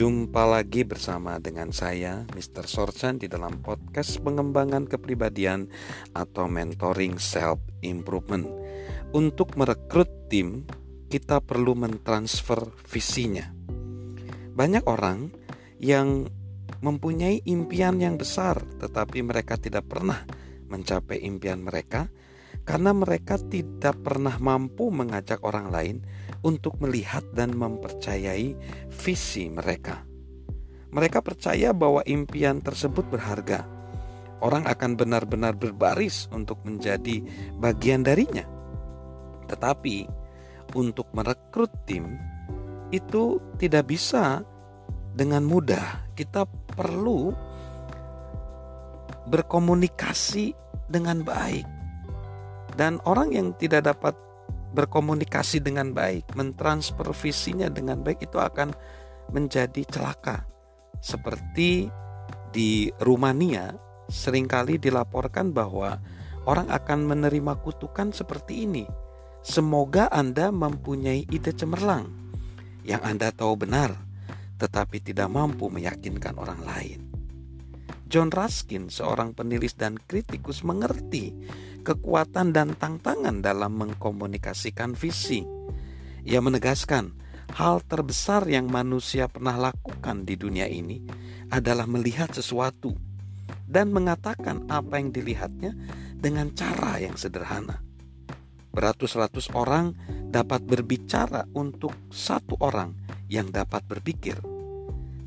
Jumpa lagi bersama dengan saya, Mr. Sorchan, di dalam podcast pengembangan kepribadian atau mentoring self improvement. Untuk merekrut tim, kita perlu mentransfer visinya. Banyak orang yang mempunyai impian yang besar, tetapi mereka tidak pernah mencapai impian mereka karena mereka tidak pernah mampu mengajak orang lain untuk melihat dan mempercayai visi mereka. Mereka percaya bahwa impian tersebut berharga. Orang akan benar-benar berbaris untuk menjadi bagian darinya. Tetapi untuk merekrut tim itu tidak bisa dengan mudah. Kita perlu berkomunikasi dengan baik dan orang yang tidak dapat berkomunikasi dengan baik, mentransfer visinya dengan baik itu akan menjadi celaka. Seperti di Rumania sering kali dilaporkan bahwa orang akan menerima kutukan seperti ini. Semoga Anda mempunyai ide cemerlang yang Anda tahu benar, tetapi tidak mampu meyakinkan orang lain. John Ruskin, seorang penulis dan kritikus, mengerti kekuatan dan tantangan dalam mengkomunikasikan visi. Ia menegaskan, hal terbesar yang manusia pernah lakukan di dunia ini adalah melihat sesuatu dan mengatakan apa yang dilihatnya dengan cara yang sederhana. Beratus-ratus orang dapat berbicara untuk satu orang yang dapat berpikir,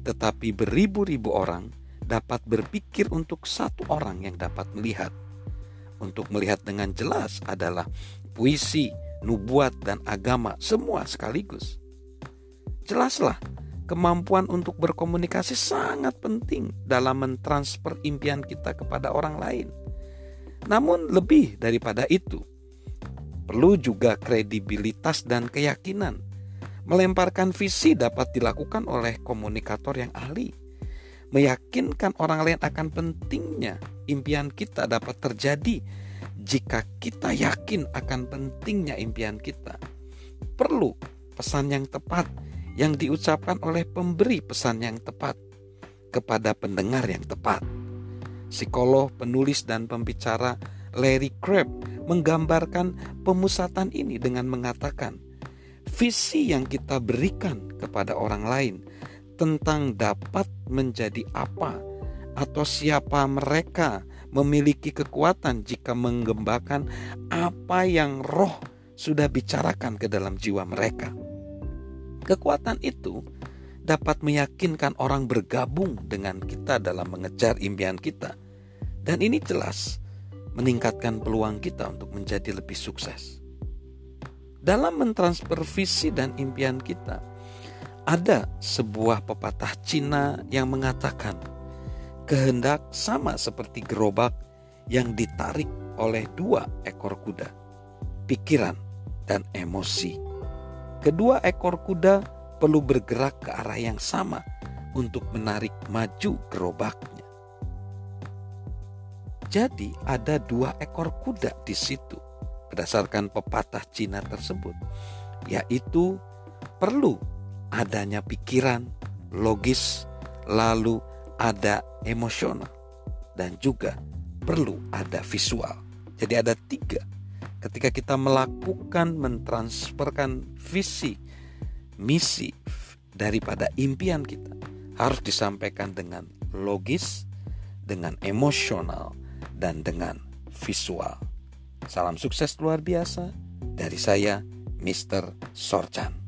tetapi beribu-ribu orang dapat berpikir untuk satu orang yang dapat melihat untuk melihat dengan jelas adalah puisi, nubuat, dan agama semua sekaligus. Jelaslah, kemampuan untuk berkomunikasi sangat penting dalam mentransfer impian kita kepada orang lain. Namun lebih daripada itu, perlu juga kredibilitas dan keyakinan. Melemparkan visi dapat dilakukan oleh komunikator yang ahli meyakinkan orang lain akan pentingnya impian kita dapat terjadi jika kita yakin akan pentingnya impian kita. Perlu pesan yang tepat yang diucapkan oleh pemberi pesan yang tepat kepada pendengar yang tepat. Psikolog, penulis, dan pembicara Larry Crabb menggambarkan pemusatan ini dengan mengatakan, visi yang kita berikan kepada orang lain tentang dapat menjadi apa atau siapa mereka memiliki kekuatan jika mengembangkan apa yang roh sudah bicarakan ke dalam jiwa mereka. Kekuatan itu dapat meyakinkan orang bergabung dengan kita dalam mengejar impian kita. Dan ini jelas meningkatkan peluang kita untuk menjadi lebih sukses. Dalam mentransfer visi dan impian kita, ada sebuah pepatah Cina yang mengatakan, kehendak sama seperti gerobak yang ditarik oleh dua ekor kuda, pikiran dan emosi. Kedua ekor kuda perlu bergerak ke arah yang sama untuk menarik maju gerobaknya. Jadi ada dua ekor kuda di situ berdasarkan pepatah Cina tersebut, yaitu perlu adanya pikiran, logis, lalu ada emosional, dan juga perlu ada visual. Jadi ada tiga. Ketika kita melakukan mentransferkan visi, misi daripada impian kita harus disampaikan dengan logis, dengan emosional, dan dengan visual. Salam sukses luar biasa dari saya, Mr. Sorchan.